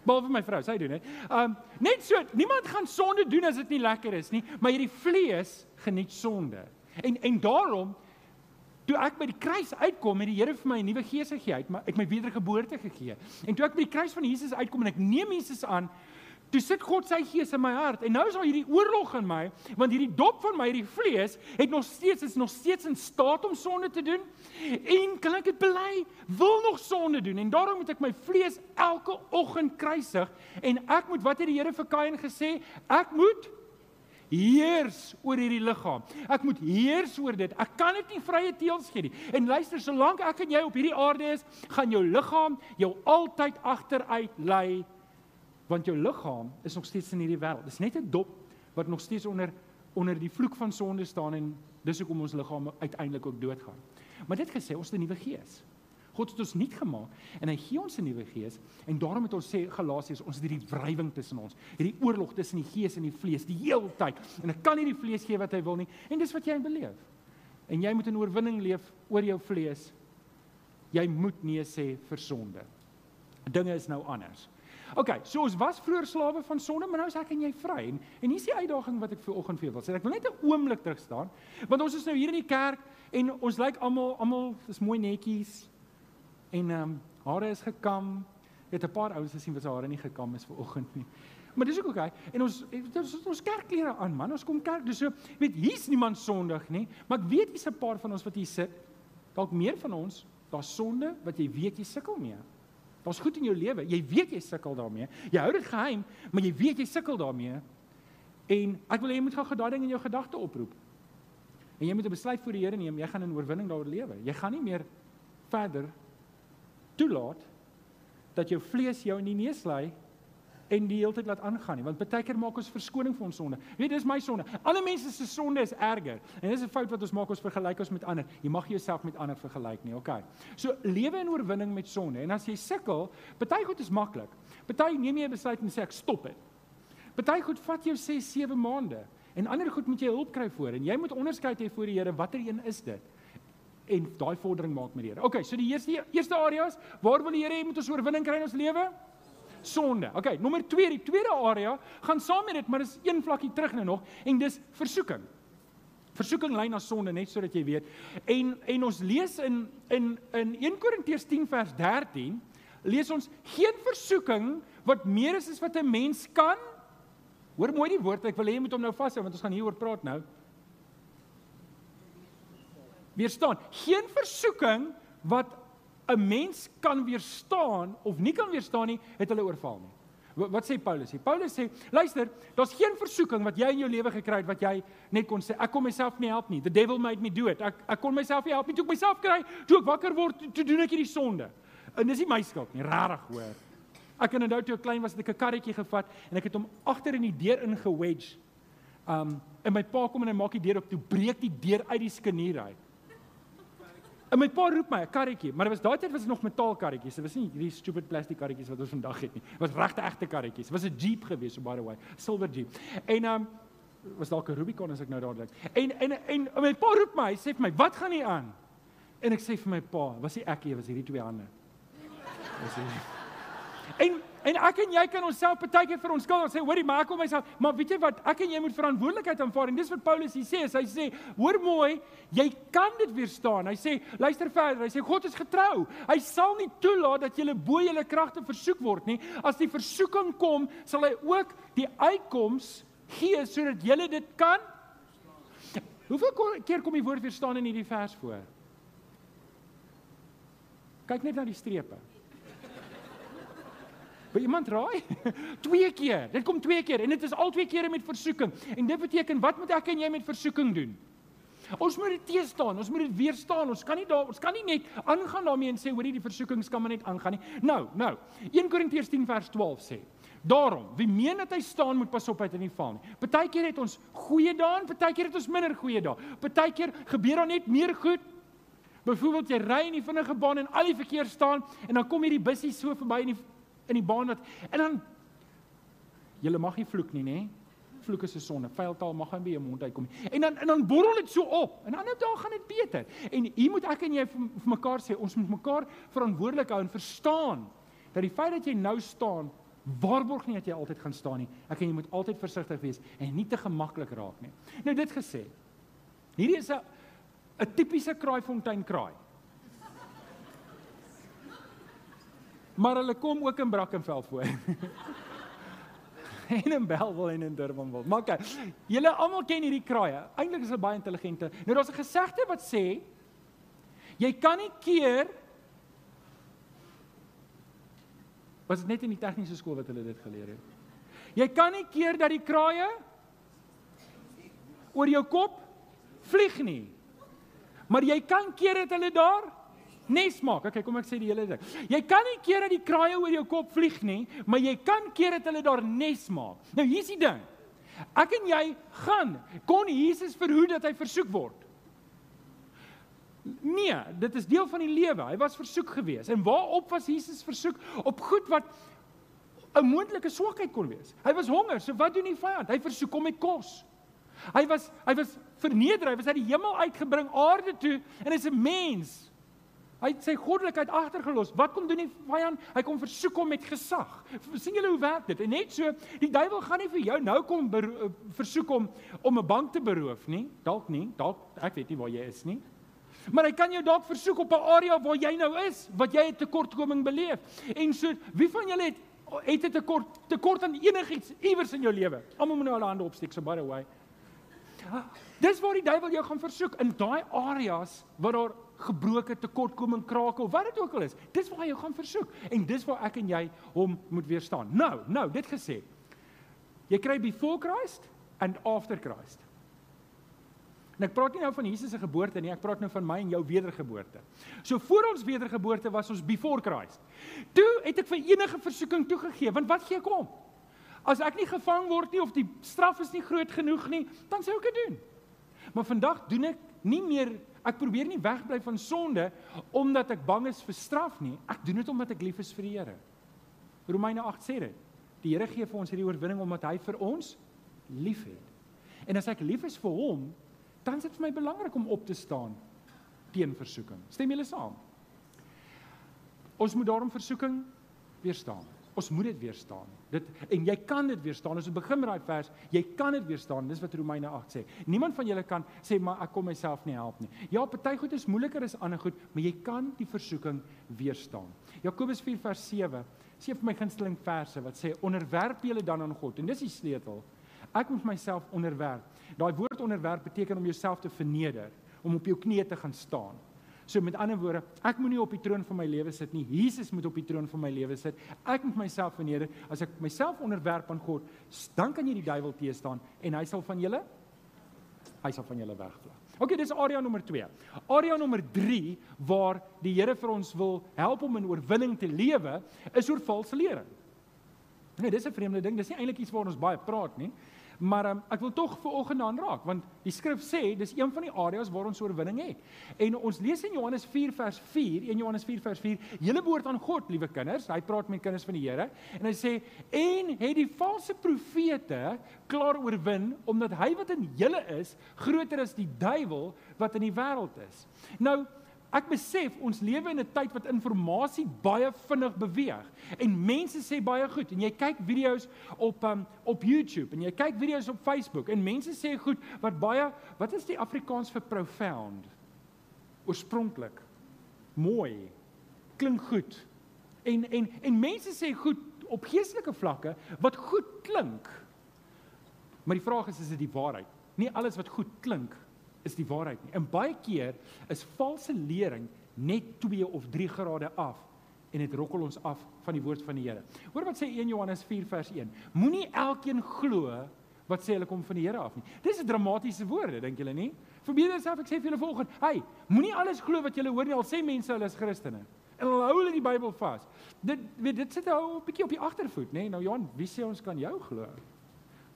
Behalwe my vrou, sy doen dit. Um net so, niemand gaan sonde doen as dit nie lekker is nie, maar hierdie vlees geniet sonde. En en daarom toe ek by die kruis uitkom, het die Here vir my 'n nuwe gees gegee, het my ek my wedergeboorte gegee. En toe ek by die kruis van Jesus uitkom en ek neem Jesus aan, Toe sit God sy gees in my hart en nou is daar hierdie oorlog in my want hierdie dop van my hierdie vlees het nog steeds is nog steeds in staat om sonde te doen en kan ek dit bely wil nog sonde doen en daarom moet ek my vlees elke oggend kruisig en ek moet wat het die Here vir Kain gesê ek moet heers oor hierdie liggaam. Ek moet heers oor dit. Ek kan dit nie vrye teels gee nie. En luister, solank ek en jy op hierdie aarde is, gaan jou liggaam jou altyd agteruit lei want jou liggaam is nog steeds in hierdie wêreld. Dis net 'n dop wat nog steeds onder onder die vloek van sonde staan en dis hoekom ons liggaam uiteindelik ook doodgaan. Maar dit gesê, ons het 'n nuwe gees. God het ons nuut gemaak en hy gee ons 'n nuwe gees en daarom het ons sê Galasiërs ons het hierdie wrywing tussen ons, hierdie oorlog tussen die gees en die vlees die hele tyd. En ek kan nie die vlees gee wat hy wil nie en dis wat jy beleef. En jy moet in oorwinning leef oor jou vlees. Jy moet nee sê vir sonde. Dinge is nou anders. OK, so ons was vroeër slawe van sonde, maar nou is ek en jy vry. En, en hier is die uitdaging wat ek vir oggend vir jou wil sê. Ek wil net 'n oomblik terug staan, want ons is nou hier in die kerk en ons lyk almal almal is mooi netjies. En ehm um, hare is gekam. Jy het 'n paar ouens gesien wat se hare nie gekam is vir oggend nie. Maar dis ook. Okay. En ons ons ons kerkklere aan, man. Ons kom kerk, dis so, weet hier's niemand sondig nie, maar ek weet hier's 'n paar van ons wat hier sit. Dalk meer van ons, daar's sonde wat jy weet jy sukkel mee. Daar's goed in jou lewe. Jy weet jy sukkel daarmee. Jy hou dit geheim, maar jy weet jy sukkel daarmee. En ek wil hê jy moet gou daai ding in jou gedagte oproep. En jy moet 'n besluit voor die Here neem. Jy gaan in oorwinning daaroor lewe. Jy gaan nie meer verder toelaat dat jou vlees jou in die neus lê en die hele tyd laat aangaan nie want baie keer maak ons verskoning vir ons sonde. Weet dis my sonde. Alle mense se sonde is erger. En dis 'n fout wat ons maak ons vergelyk ons met ander. Jy mag jouself met ander vergelyk nie. Okay. So lewe in oorwinning met sonde. En as jy sukkel, baie goed is maklik. Baie neem jy 'n besluit en sê ek stop dit. Baie goed vat jou 6, 7 maande. En ander goed moet jy hulp kry voor en jy moet onderskei hê voor die Here watter een is dit en daai vordering maak met die Here. Okay, so die eerste eerste areas, waar wil die Here hê moet ons oorwinning kry in ons lewe? Sonde. Okay, nommer 2, die tweede area gaan saam met dit, maar dis een vlakkie terug nou nog en dis versoeking. Versoeking lei na sonde net sodat jy weet. En en ons lees in in in 1 Korintiërs 10 vers 13 lees ons geen versoeking wat meer is as wat 'n mens kan. Hoor mooi die woord, ek wil hê jy moet hom nou vashou want ons gaan hieroor praat nou. Weerstaan. Geen versoeking wat 'n mens kan weerstaan of nie kan weerstaan nie, het hulle oorval nie. Wat, wat sê Paulus? Hier? Paulus sê, luister, daar's geen versoeking wat jy in jou lewe gekry het wat jy net kon sê ek kon myself nie help nie. The devil made me do it. Ek ek kon myself nie help nie. Toe ek myself kry, toe ek wakker word, toe doen ek hierdie sonde. En dis nie my skuld nie, regtig hoor. Ek kan onthou toe ek klein was, het ek 'n karretjie gevat en ek het hom agter in die deur ingewedge. Um en my pa kom en hy maak die deur op, toe breek die deur uit die skenier uit. En my pa roep my 'n karretjie, maar dit was daai tyd was dit nog metaalkarretjies. Dit was nie hierdie stupid plastiek karretjies wat ons vandag het nie. Dit was regte egte karretjies. Dit was 'n Jeep gewees, so by the way, silver Jeep. En um was dalk 'n Rubicon as ek nou dadelik. En en en my pa roep my, hy sê vir my, "Wat gaan nie aan?" En ek sê vir my pa, "Was nie ek nie, was hierdie twee hande." Was hy En en ek en jy kan onsself baie keer vir ons skuld sê, hoorie, maar ek kom myself, maar weet jy wat, ek en jy moet verantwoordelikheid aanvaar en dis wat Paulus hier sê, hy sê, hoor mooi, jy kan dit weerstaan. Hy sê, luister verder, hy sê God is getrou. Hy sal nie toelaat dat jy bo julle kragte versoek word nie. As die versoeking kom, sal hy ook die uitkoms gee sodat jy dit kan Hoeveel keer kom die woord weerstaan in hierdie vers voor? Kyk net na die strepe. Wil iemand raai? twee keer. Dit kom twee keer en dit is al twee kere met versoeking. En dit beteken wat moet ek en jy met versoeking doen? Ons moet dit teestaan, ons moet dit weerstaan. Ons kan nie daar ons kan nie net aangaan daarmee en sê hoor hierdie versoekings kan maar net aangaan nie. Nou, nou. 1 Korintiërs 10 vers 12 sê Daarom, wie meen dat hy staan moet pas op hy nie val nie. Partykeer het ons goeie dae en partykeer het ons minder goeie dae. Partykeer gebeur daar net meer goed. Byvoorbeeld jy ry in die vinnige baan en al die verkeer staan en dan kom hierdie bussie so verby in die in die baan wat en dan julle mag nie vloek nie, nê? Vloek is 'n sonde. Vuiltaal mag nie by jou mond uitkom. En dan en dan borrel dit so op. En ander dae gaan dit beter. En hier moet ek en jy vir, mekaar sê, ons moet mekaar verantwoordelik hou en verstaan dat die feit dat jy nou staan waarborg nie dat jy altyd gaan staan nie. Ek en jy moet altyd versigtig wees en nie te gemaklik raak nie. Nou dit gesê. Hierdie is 'n 'n tipiese kraaifontein kraai. Maar hulle kom ook in Brackenfell voor. en in Bellville en in Durbanville. Maar kyk, julle almal ken hierdie kraaie. Eintlik is hulle baie intelligente. Nou daar's 'n gesegde wat sê jy kan nie keer Was dit net in die tegniese skool wat hulle dit geleer het? Jy kan nie keer dat die kraaie oor jou kop vlieg nie. Maar jy kan keer dit hulle daar nes maak. Okay, kom ek sê die hele ding. Jy kan nie keer dat die kraaie oor jou kop vlieg nie, maar jy kan keer dit hulle daar nes maak. Nou hier's die ding. Ek en jy gaan kon Jesus verhoed dat hy versoek word. Nee, dit is deel van die lewe. Hy was versoek geweest. En waarop was Jesus versoek? Op goed wat 'n moontlike swakheid kon wees. Hy was honger, so wat doen die vyand? Hy versoek hom met kos. Hy was hy was verneder, hy was uit die hemel uitgebring aarde toe en hy's 'n mens. Hy het sy goddelikheid agtergelos. Wat kom doen die vyand? Hy kom versoek hom met gesag. sien julle hoe werk dit? En net so, die duiwel gaan nie vir jou nou kom versoek hom om 'n bank te beroof nie. Dalk nie. Dalk ek weet nie waar jy is nie. Maar hy kan jou dalk versoek op 'n area waar jy nou is, wat jy 'n tekortkoming beleef. En so, wie van julle het het 'n tekort tekort aan enigiets iewers in jou lewe? Almal moet nou hulle hande opsteek so by the way. Dis waar die duiwel jou gaan versoek in daai areas waar daar gebroke tekortkoming krakel, wat dit ook al is. Dis waar jou gaan versoek en dis waar ek en jy hom moet weerstaan. Nou, nou, dit gesê. Jy kry before Christ and after Christ. En ek praat nie nou van Jesus se geboorte nie, ek praat nou van my en jou wedergeboorte. So voor ons wedergeboorte was ons before Christ. Toe het ek vir enige versoeking toegegee, want wat gee ek om? As ek nie gevang word nie of die straf is nie groot genoeg nie, dan sou ek dit doen. Maar vandag doen ek nie meer ek probeer nie wegbly van sonde omdat ek bang is vir straf nie. Ek doen dit omdat ek lief is vir die Here. Romeine 8 sê dit. Die Here gee vir ons hierdie oorwinning omdat hy vir ons liefhet. En as ek lief is vir hom, dan is dit vir my belangrik om op te staan teen versoeking. Stem julle saam? Ons moet daarom versoeking weerstaan. Ons moet dit weerstaan. Dit en jy kan dit weerstaan. Ons begin met daai vers, jy kan dit weerstaan. Dis wat Romeine 8 sê. Niemand van julle kan sê maar ek kom myself nie help nie. Ja, party goed is moeiliker as ander goed, maar jy kan die versoeking weerstaan. Jakobus 4 vers 7 sê vir my gunsteling verse wat sê onderwerp julle dan aan God en dis die sleutel. Ek moet myself onderwerp. Daai woord onderwerp beteken om jouself te verneder, om op jou knieë te gaan staan. So met ander woorde, ek moenie op die troon van my lewe sit nie. Jesus moet op die troon van my lewe sit. Ek moet myself verneder. As ek myself onderwerp aan God, dan kan jy die duiwel teë staan en hy sal van julle hy sal van julle wegvlug. OK, dis area nommer 2. Area nommer 3 waar die Here vir ons wil help om in oorwinning te lewe, is oor valse lering. Nee, dis 'n vreemde ding. Dis nie eintlik iets waaroor ons baie praat nie. Maar um, ek wil tog ver oggend aan raak want die skrif sê dis een van die areas waar ons oorwinning het. En ons lees in Johannes 4 vers 4, 1 Johannes 4 vers 4, julle behoort aan God, liewe kinders. Hy praat met kinders van die Here en hy sê en het die valse profete klaar oorwin omdat hy wat in julle is groter as die duiwel wat in die wêreld is. Nou Ek besef ons lewe in 'n tyd wat inligting baie vinnig beweeg. En mense sê baie goed en jy kyk video's op um, op YouTube en jy kyk video's op Facebook en mense sê goed wat baie wat is die Afrikaans vir profound? Oorspronklik. Mooi. Klink goed. En en en mense sê goed op geestelike vlakke wat goed klink. Maar die vraag is is dit die waarheid? Nie alles wat goed klink is die waarheid nie. En baie keer is valse lering net 2 of 3 grade af en dit rokkel ons af van die woord van die Here. Hoor wat sê 1 Johannes 4 vers 1. Moenie elkeen glo wat sê hulle kom van die Here af nie. Dis 'n dramatiese woorde, dink julle nie? Verbeel jouself ek sê vir julle volgende. Hey, moenie alles glo wat julle hoor nie al sê mense hulle is Christene. En hulle hou hulle die Bybel vas. Dit weet dit sit nou 'n bietjie op die agtervoet, nê? Nou Johan, wie sê ons kan jou glo?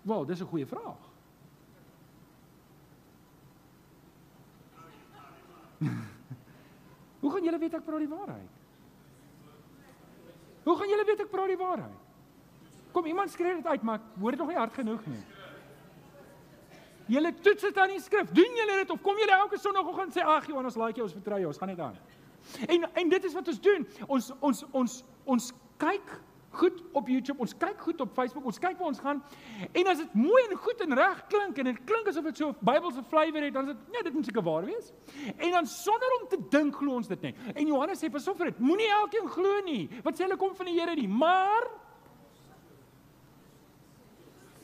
Wel, dis 'n goeie vraag. Hoe gaan julle weet ek praat die waarheid? Hoe gaan julle weet ek praat die waarheid? Kom iemand skree dit uit, maar ek hoor dit nog nie hard genoeg nie. Julle toets dit aan die skrif. Doen julle dit of kom julle elke sonoggend sê ag Johan, ons like jou, ons vertrou jou, ons gaan net aan. En en dit is wat ons doen. Ons ons ons ons kyk goed op YouTube, ons kyk goed op Facebook, ons kyk waar ons gaan. En as dit mooi en goed en reg klink en dit klink asof dit so 'n Bybelse flavour het, dan is dit nee, dit moet seker waar wees. En dan sonder om te dink glo ons dit net. En Johannes sê pas op vir dit. Moenie elkeen glo nie wat sê hulle kom van die Here nie, maar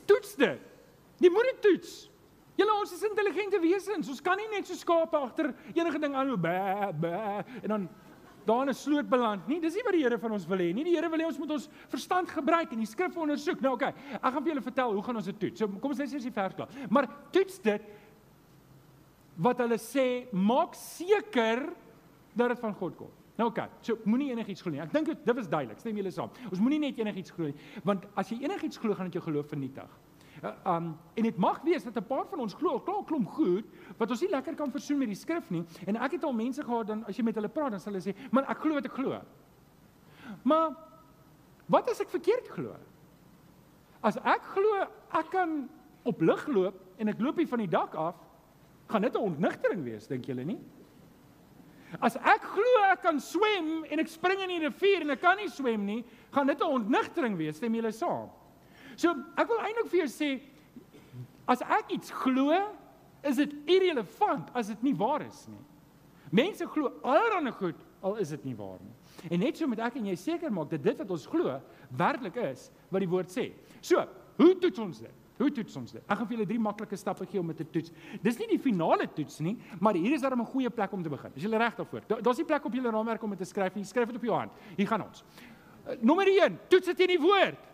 toets dit. Jy moet dit toets. Julle ons is intelligente wesens. Ons kan nie net so skape agter enige ding aan bê bê en dan daar in 'n sloot beland nie. Dis nie wat die Here van ons wil hê nie. Die Here wil hê ons moet ons verstand gebruik en die skrif ondersoek. Nou oké, okay, ek gaan vir julle vertel hoe gaan ons dit toets. So kom ons lees eers die vers klaar. Maar toets dit wat hulle sê, maak seker dat dit van God kom. Nou oké, okay, so moenie enigiets glo nie. Ek dink dit was duidelik. Stem julle saam. Ons moenie net enigiets glo nie, want as jy enigiets glo, gaan dit jou geloof vernietig. Uh, um en dit mag wees dat 'n paar van ons glo al klaar klomp goed wat ons nie lekker kan versoen met die skrif nie. En ek het al mense gehad dan as jy met hulle praat dan sal hulle sê, "Man, ek glo wat ek glo." Maar wat as ek verkeerd glo? As ek glo ek kan op lug loop en ek loop hier van die dak af, gaan dit 'n ontnigtering wees, dink julle nie? As ek glo ek kan swem en ek spring in die rivier en ek kan nie swem nie, gaan dit 'n ontnigtering wees, stem julle saam? So ek wil eintlik vir jou sê as ek iets glo, is dit irrelevant as dit nie waar is nie. Mense glo allerlei goed al is dit nie waar nie. En net so moet ek en jy seker maak dat dit wat ons glo werklik is wat die woord sê. So, hoe toets ons dit? Hoe toets ons dit? Ek gaan vir julle drie maklike stappe gee om dit te toets. Dis nie die finale toets nie, maar hier is daar 'n goeie plek om te begin. Is jy reg daarvoor? Daar's nie plek op julle raamwerk om dit te skryf nie. Skryf dit op jou hand. Hier gaan ons. Uh, nommer 1, toets dit in die woord.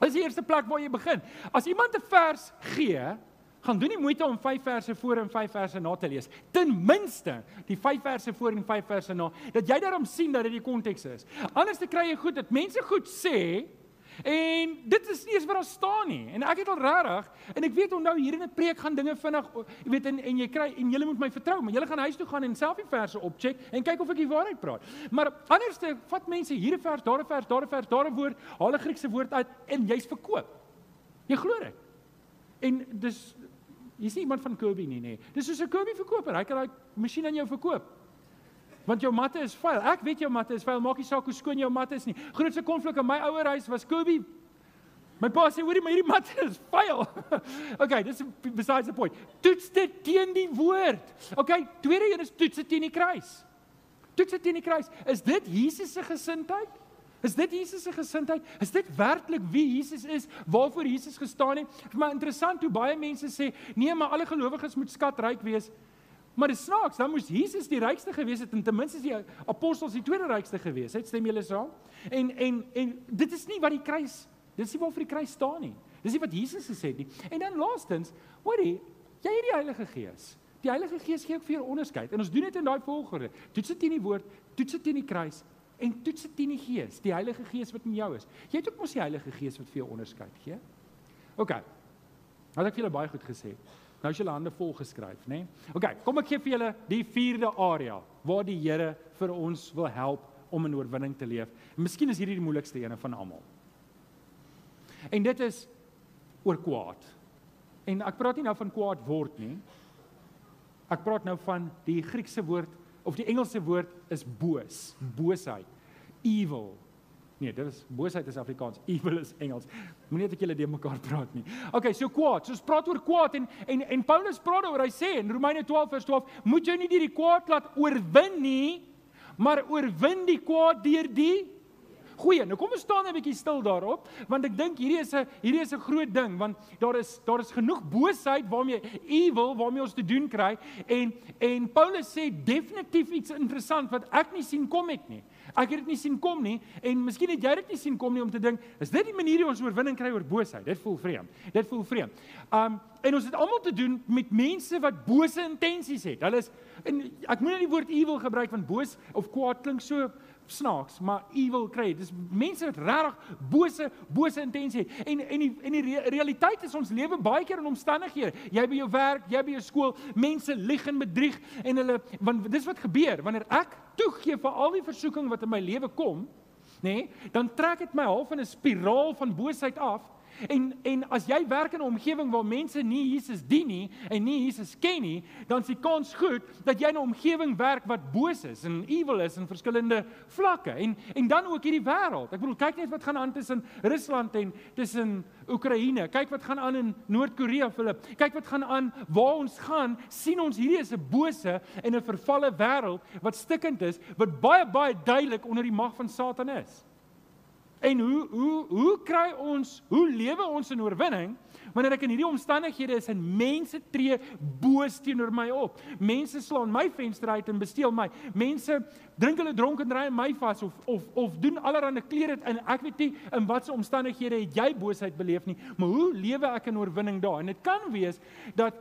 Dis die eerste plek waar jy begin. As iemand 'n vers gee, gaan doen nie moeite om 5 verse voor en 5 verse na te lees. Ten minste die 5 verse voor en 5 verse na, dat jy daarom sien dat dit die konteks is. Anders te kry jy goed dat mense goed sê, En dit is nie eens wat daar staan nie. En ek het al regtig en ek weet onthou hier in 'n preek gaan dinge vinnig, jy weet en en jy kry en jy moet my vertrou, maar jy gaan huis toe gaan en self die verse opcheck en kyk of ek die waarheid praat. Maar anderste vat mense hier 'n vers, daar 'n vers, daar 'n vers, daar 'n woord, haal 'n Griekse woord uit en jy's verkoop. Jy glo dit. En dis jy sien iemand van Kirby nie nê. Dis soos 'n Kirby verkoper. Hy kan daai masjien aan jou verkoop. Want jou matte is vuil. Ek weet jou matte is vuil. Maak nie saak hoe skoon jou matte is nie. Grootste konflik in my ouer huis was Kobe. My pa sê hoorie, maar hierdie matte is vuil. okay, dis besides the point. Toets dit teen die woord. Okay, tweede een is toets dit teen die kruis. Toets dit teen die kruis. Is dit Jesus se gesindheid? Is dit Jesus se gesindheid? Is dit werklik wie Jesus is? Waarvoor Jesus gestaan het? Vir my interessant hoe baie mense sê, nee, maar alle gelowiges moet skatryk wees. Maar dit snaaks, dan moes Jesus die rykste gewees het en ten minste die apostels die tweede rykste gewees het. Stem julle saam? En en en dit is nie wat die kruis, dit is nie waarvoor die kruis staan nie. Dis nie wat Jesus gesê het nie. En dan laastens, hoorie, jy het die Heilige Gees. Die Heilige Gees gee ook vir jou onderskeid. En ons doen dit in daai volgorde. Toets dit teen die woord, toets dit teen die kruis en toets dit teen die Gees, die Heilige Gees wat in jou is. Jy het ook mos die Heilige Gees wat vir jou onderskeid gee. OK. Nou het ek vir julle baie goed gesê. Nou is julle hande vol geskryf, né? Nee? OK, kom ek gee vir julle die vierde area waar die Here vir ons wil help om in oorwinning te leef. En miskien is hierdie die moeilikste ene van almal. En dit is oor kwaad. En ek praat nie nou van kwaad word nie. Ek praat nou van die Griekse woord of die Engelse woord is boos, boosheid, evil, Nee, dit is boosheid is Afrikaans. Evil is Engels. Moenie net ek julle de mekaar praat nie. Okay, so kwaad. So ons praat oor kwaad en en en Paulus praat oor hy sê in Romeine 12 vers 12, moet jy nie die kwaad laat oorwin nie, maar oorwin die kwaad deur die goeie. Nou kom ons staan 'n bietjie stil daarop, want ek dink hierdie is 'n hierdie is 'n groot ding, want daar is daar is genoeg boosheid waarmee evil waarmee ons te doen kry en en Paulus sê definitief iets interessant wat ek nie sien kom het nie. Ek het dit nie sien kom nie en miskien het jy dit nie sien kom nie om te dink, is dit die manier hoe ons oorwinning kry oor boosheid? Dit voel vreemd. Dit voel vreemd. Um en ons het almal te doen met mense wat bose intensies het. Hulle is en ek moet nie die woord evil gebruik want boos of kwaad klink so snaaks, maar evil kry. Dis mense wat regtig bose bose intensie het. En en die en die realiteit is ons lewe baie keer in omstandighede. Jy by jou werk, jy by jou skool, mense lieg en bedrieg en hulle want dis wat gebeur wanneer ek toegee vir al die versoeking wat in my lewe kom, nê? Nee, dan trek dit my half in 'n spiraal van boosheid af En en as jy werk in 'n omgewing waar mense nie Jesus dien nie en nie Jesus ken nie, dan is die kans goed dat jy in 'n omgewing werk wat boos is en evil is in verskillende vlakke. En en dan ook hierdie wêreld. Ek bedoel kyk net wat gaan aan tussen Rusland en tussen Oekraïne. Kyk wat gaan aan in Noord-Korea, Philip. Kyk wat gaan aan waar ons gaan. sien ons hierdie is 'n bose en 'n vervalle wêreld wat stikkend is, wat baie baie duidelik onder die mag van Satan is. En hoe hoe hoe kry ons hoe lewe ons in oorwinning wanneer ek in hierdie omstandighede is en mense tree boos teenoor my op. Mense slaan my venster uit en besteel my. Mense drink hulle dronk en ry my vas of of of doen allerlei klere en ek weet nie in watter omstandighede het jy boosheid beleef nie, maar hoe lewe ek in oorwinning daar? En dit kan wees dat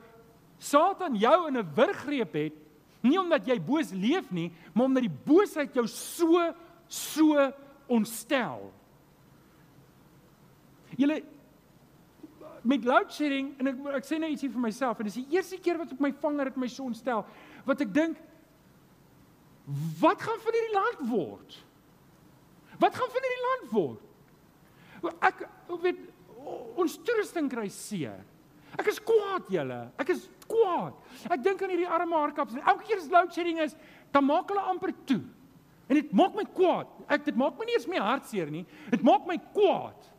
Satan jou in 'n wurggreep het, nie omdat jy boos leef nie, maar omdat die boosheid jou so so ontstel. Julle met load shedding en ek ek sê nou ietsie vir myself en dis die eerste keer wat op my vanger het my son stel wat ek dink wat gaan van hierdie land word? Wat gaan van hierdie land word? Ek weet ons toerusting kry seer. Ek is kwaad julle. Ek is kwaad. Ek dink aan hierdie arme hardkaps. Elke keer as load shedding is, dan maak hulle amper toe. En dit maak my kwaad. Ek dit maak my nie eens meer hartseer nie. Dit maak my kwaad.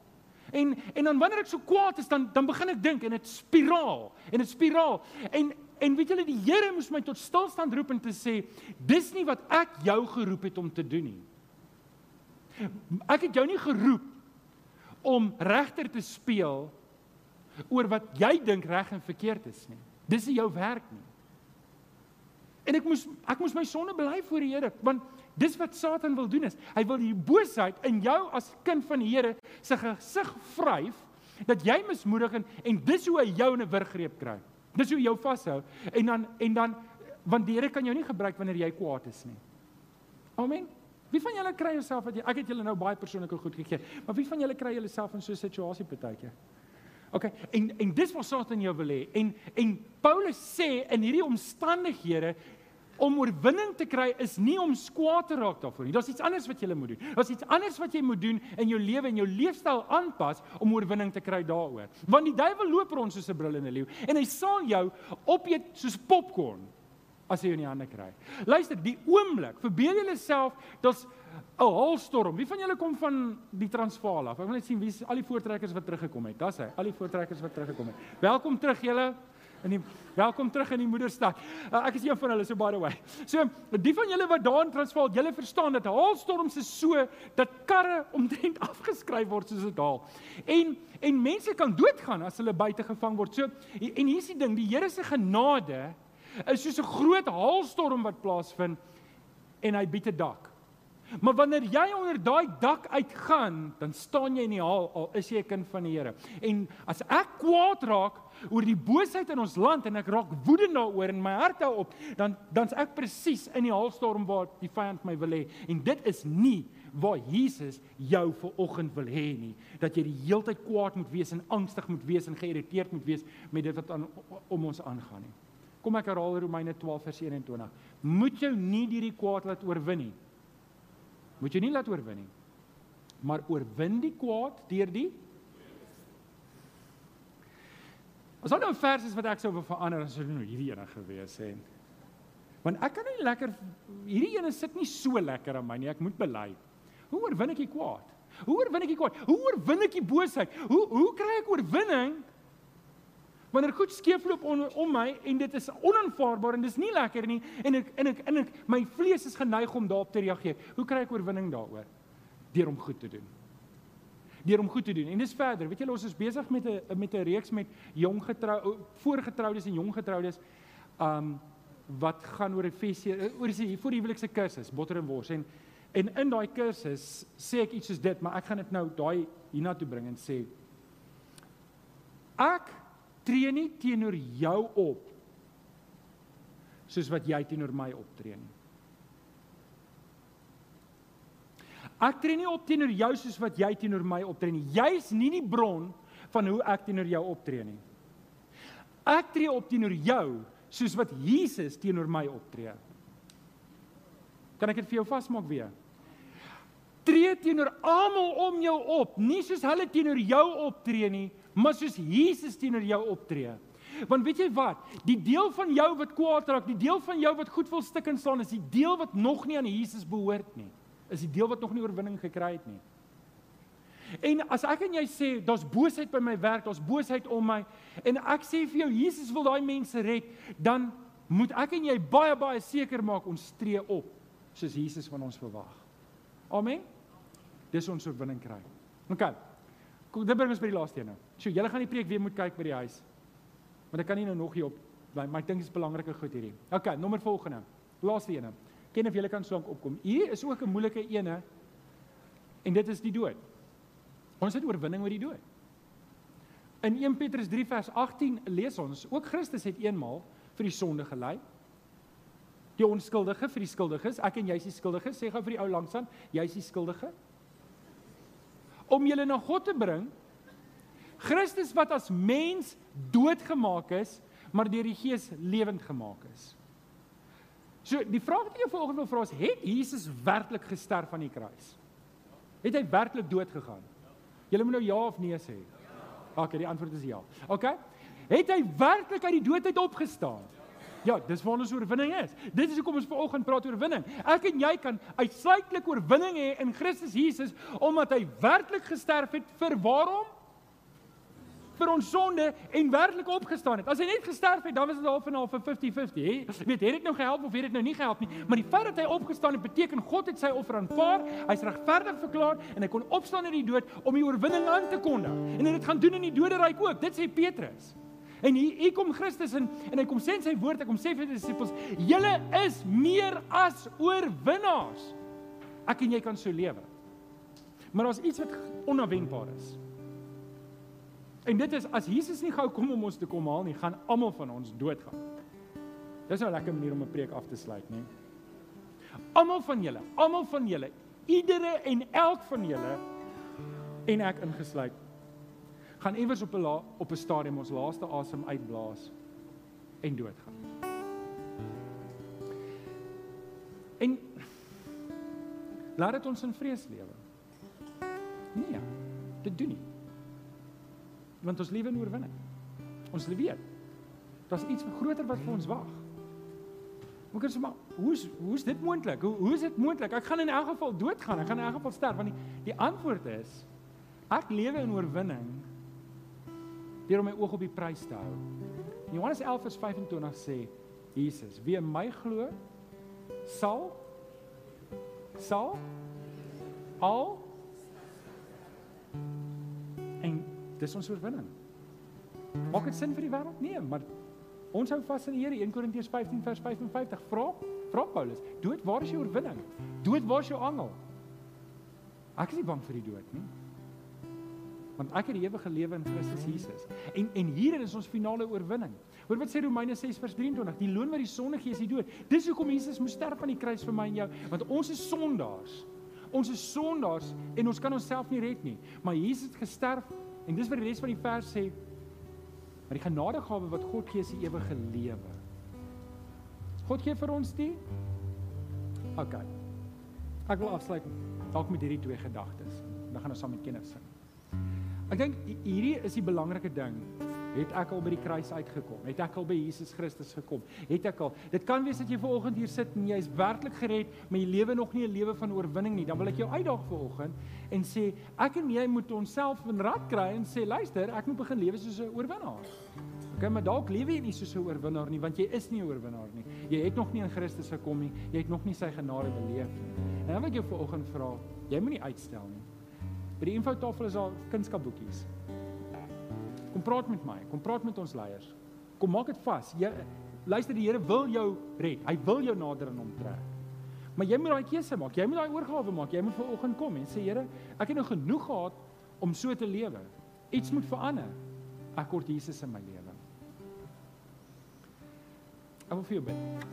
En en dan wanneer ek so kwaad is dan dan begin ek dink en dit spiraal en dit spiraal. En en weet julle die Here moes my tot stilstand roep en te sê dis nie wat ek jou geroep het om te doen nie. Ek het jou nie geroep om regter te speel oor wat jy dink reg en verkeerd is nie. Dis nie jou werk nie. En ek moes ek moes my sonde bely voor die Here want Dis wat Satan wil doen is, hy wil die boosheid in jou as kind van die Here se gesig vryf dat jy mismoedig en, en dis hoe hy jou in 'n wurggreep kry. Dis hoe hy jou vashou en dan en dan want die Here kan jou nie gebruik wanneer jy kwaad is nie. Amen. Wie van julle kry jouself wat jy ek het julle nou baie persoonlike goed gegee, maar wie van julle kry julleself in so 'n situasie partykeer? OK. En en dis wat Satan jou wil hê. En en Paulus sê in hierdie omstandighede om oorwinning te kry is nie om skwaad te raak daarvoor nie. Daar's iets anders wat jy moet doen. Daar's iets anders wat jy moet doen in jou lewe en jou leefstyl aanpas om oorwinning te kry daaroor. Want die duiwel loop rond soos 'n brullende leeu en hy sal jou opeet soos popcorn as hy jou in die hande kry. Luister, die oomblik, verbeel jouself dat's 'n holstorm. Wie van julle kom van die Transvaal af? Ek wil net sien wie al die voortrekkers wat teruggekom het. Daar's hy, al die voortrekkers wat teruggekom het. Welkom terug julle in die welkom terug in die moederstad. Uh, ek is een van hulle so by the way. So die van julle wat daar in Transvaal, julle verstaan dat haalstorms is so dat karre omtrent afgeskryf word soos dit haal. En en mense kan doodgaan as hulle buite gevang word. So en hier's die ding, die Here se genade is soos 'n groot haalstorm wat plaasvind en hy bied 'n dak. Maar wanneer jy onder daai dak uitgaan, dan staan jy in die haal al is jy 'n kind van die Here. En as ek kwaad raak oor die boosheid in ons land en ek raak woedend daaroor en my hart hou op, dan dan's ek presies in die haalstorm waar die vyand my wil hê. En dit is nie waar Jesus jou ver oggend wil hê nie, dat jy die hele tyd kwaad moet wees en angstig moet wees en geïrriteerd moet wees met dit wat aan om ons aangaan nie. Kom ek herhaal Romeine 12 vers 21. Moet jou nie hierdie kwaad laat oorwin nie moet jy nie laat oorwin nie. Maar oorwin die kwaad deur die As al nou vers is wat ek sou wil verander as nou hierdie ene gewees het. Want ek kan nie lekker hierdie ene sit nie so lekker aan my nie. Ek moet bely. Hoe oorwin ek die kwaad? Hoe oorwin ek die kwaad? Hoe oorwin ek die boosheid? Hoe hoe kry ek oorwinning Wanneer goed skeefloop om, om my en dit is onaanvaarbaar en dis nie lekker nie en ek en ek en ek my vlees is geneig om daarop te reageer. Hoe kry ek oorwinning daaroor? Deur om goed te doen. Deur om goed te doen. En dis verder. Weet julle ons is besig met 'n met 'n reeks met jong getrou voorgetroudes en jong getroudes. Um wat gaan oor Efesië oor die voor die huwelikse kursus, botter en wors en en in daai kursus sê ek iets soos dit, maar ek gaan dit nou daai hiernatoe bring en sê ek tree nie teenoor jou op soos wat jy teenoor my optree nie. Ek tree nie op teenoor jou soos wat jy teenoor my optree nie. Jy is nie die bron van hoe ek teenoor jou optree nie. Ek tree op teenoor jou soos wat Jesus teenoor my optree. Kan ek dit vir jou vasmaak weer? Tree teenoor almal om jou op, nie soos hulle teenoor jou optree nie, maar soos Jesus teenoor jou optree. Want weet jy wat? Die deel van jou wat kwaad raak, die deel van jou wat goed wil stik en staan, is die deel wat nog nie aan Jesus behoort nie. Is die deel wat nog nie oorwinning gekry het nie. En as ek en jy sê daar's boosheid by my werk, daar's boosheid om my en ek sê vir jou Jesus wil daai mense red, dan moet ek en jy baie baie seker maak ons tree op soos Jesus van ons verwag. Amen. Dis ons oorwinning kry. OK. Kom dit bring ons by die laaste een nou. So julle gaan die preek weer moet kyk by die huis. Want ek kan nie nou nog hier op maar ek dink is belangrike goed hierdie. OK, nommer volgende. Laaste een. Ken of julle kan slank opkom. Hier is ook 'n moeilike ene. En dit is die dood. Ons het oorwinning oor die dood. In 1 Petrus 3 vers 18 lees ons, ook Christus het eenmaal vir die sonde gelei. Die onskuldige vir die skuldiges. Ek en jy is die skuldiges. Sê gou vir die ou langsaan, jy is die skuldige. Om julle na God te bring. Christus wat as mens doodgemaak is, maar deur die Gees lewend gemaak is. So die vraag wat jy vanoggend wil vra is, het Jesus werklik gesterf aan die kruis? Het hy werklik dood gegaan? Julle moet nou ja of nee sê. OK, die antwoord is ja. OK. Het hy werklik uit die dood uit opgestaan? Ja, dis waar ons oorwinning is. Dit is hoekom ons vanoggend praat oor oorwinning. Ek en jy kan uitsluitlik oorwinning hê in Christus Jesus omdat hy werklik gesterf het vir waarom? Vir ons sonde en werklik opgestaan het. As hy net gesterf het, dan was dit half en half 50-50, hè? Weet, het dit nou gehelp of het dit nou nie gehelp nie? Maar die feit dat hy opgestaan het, beteken God het sy offer aanvaar, hy's regverdig verklaar en hy kon opstaan uit die dood om die oorwinning aan te kondig. En dit gaan doen in die doderyk ook. Dit sê Petrus. En hier, hier kom Christus in en hy kom sê in sy woord, hy kom sê vir die disippels, julle is meer as oorwinnaars. Ek en jy kan so lewe. Maar daar's iets wat onverwendbaar is. En dit is as Jesus nie gou kom om ons te kom haal nie, gaan almal van ons doodgaan. Dis 'n lekker manier om 'n preek af te sluit, nê? Almal van julle, almal van julle, iedere en elk van julle en ek ingesluit, gaan iewers op 'n op 'n stadium ons laaste asem uitblaas en doodgaan. En laat dit ons in vrees lewe. Nee, dit doen nie want ons lewe in oorwinning. Ons weet. Daar's iets groter wat vir ons wag. Kan sê maar, hoe's hoe's dit moontlik? Hoe hoe is dit moontlik? Ek gaan in elk geval doodgaan. Ek gaan in elk geval sterf want die die antwoord is ek lewe in oorwinning deur om my oog op die prys te hou. Johannes 11:25 sê Jesus, wie in my glo sal sal al Dis ons oorwinning. Maak dit sin vir die wêreld? Nee, maar ons hou vas aan die Here. 1 Korintiërs 15 vers 55 vra, vra Paulus, dood, waar is jou oorwinning? Dood, waar is jou angel? Ek is nie bang vir die dood nie. Want ek het die ewige lewe in Christus Jesus. En en hierin is ons finale oorwinning. Hoor wat sê Romeine 6 vers 23, die loon wat die sonde gee is die dood. Dis hoekom Jesus moes sterf aan die kruis vir my en jou, want ons is sondaars. Ons is sondaars en ons kan onsself nie red nie. Maar Jesus het gesterf En dis wat die res van die vers sê. Maar die genadegawe wat God gee is die ewige lewe. God gee vir ons die OK. Ek wil afsluit dalk met hierdie twee gedagtes. Dan gaan ons saam met kenners sing. Ek dink hierdie is die belangrike ding Het ek al by die kruis uitgekom? Het ek al by Jesus Christus gekom? Het ek al? Dit kan wees dat jy vanoggend hier sit en jy is werklik gered, maar jy lewe nog nie 'n lewe van oorwinning nie. Dan wil ek jou uitdaag vanoggend en sê ek en jy moet onsself in rad kry en sê luister, ek moet begin lewe soos 'n oorwinnaar. Okay, maar dalk lewe jy nie soos 'n oorwinnaar nie, want jy is nie 'n oorwinnaar nie. Jy het nog nie in Christus gekom nie. Jy het nog nie sy genade beleef nie. En dan wil ek jou vanoggend vra, jy moenie uitstel nie. By die infotafel is daar kunskapboekies. Kom praat met my. Kom praat met ons leiers. Kom maak dit vas. Jy luister die Here wil jou red. Hy wil jou nader aan hom trek. Maar jy moet daai keuse maak. Jy moet daai oorgawe maak. Jy moet ver oggend kom en sê Here, ek het nou genoeg gehad om so te lewe. Iets moet verander. Ek kort Jesus in my lewe. Ek wil vir jou bid.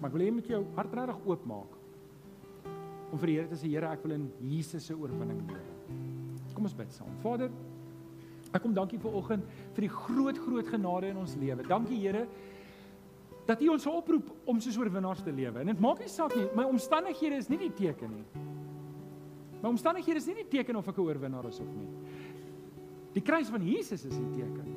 Maar ek wil hê jy moet jou hart regtig oopmaak. Om vir die Here te sê Here, ek wil in Jesus se oorwinning lewe. Kom ons bid saam. Vader, Ek kom dankie vir oggend vir die groot groot genade in ons lewe. Dankie Here dat U ons oproep om soos oorwinnaars te lewe. En dit maak nie saak nie, my omstandighede is nie die teken nie. My omstandighede is nie die teken of ek 'n oorwinnaar is of nie. Die kruis van Jesus is die teken.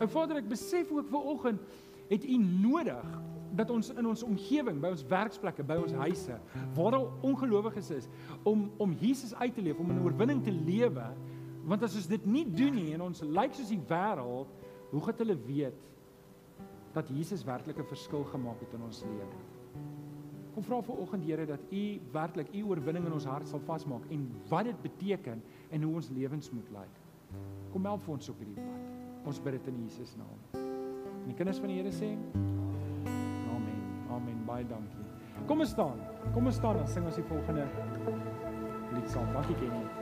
Ou Vader, ek besef ook vir oggend het U nodig dat ons in ons omgewing, by ons werksplekke, by ons huise, waar daar ongelowiges is, om om Jesus uit te leef, om 'n oorwinning te lewe Want as ons dit nie doen nie en ons lyk soos die wêreld, hoe gaan hulle weet dat Jesus werklik 'n verskil gemaak het in ons lewe? Kom vra vir oggend Here dat U werklik U oorwinning in ons hart sal vasmaak en wat dit beteken en hoe ons lewens moet lyk. Kom help vir ons op hierdie pad. Ons bid dit in Jesus naam. En die kinders van die Here sê Amen. Amen. Baie dankie. Kom ons staan. Kom ons staan en sing ons die volgende lied saam. Dankie Kenny.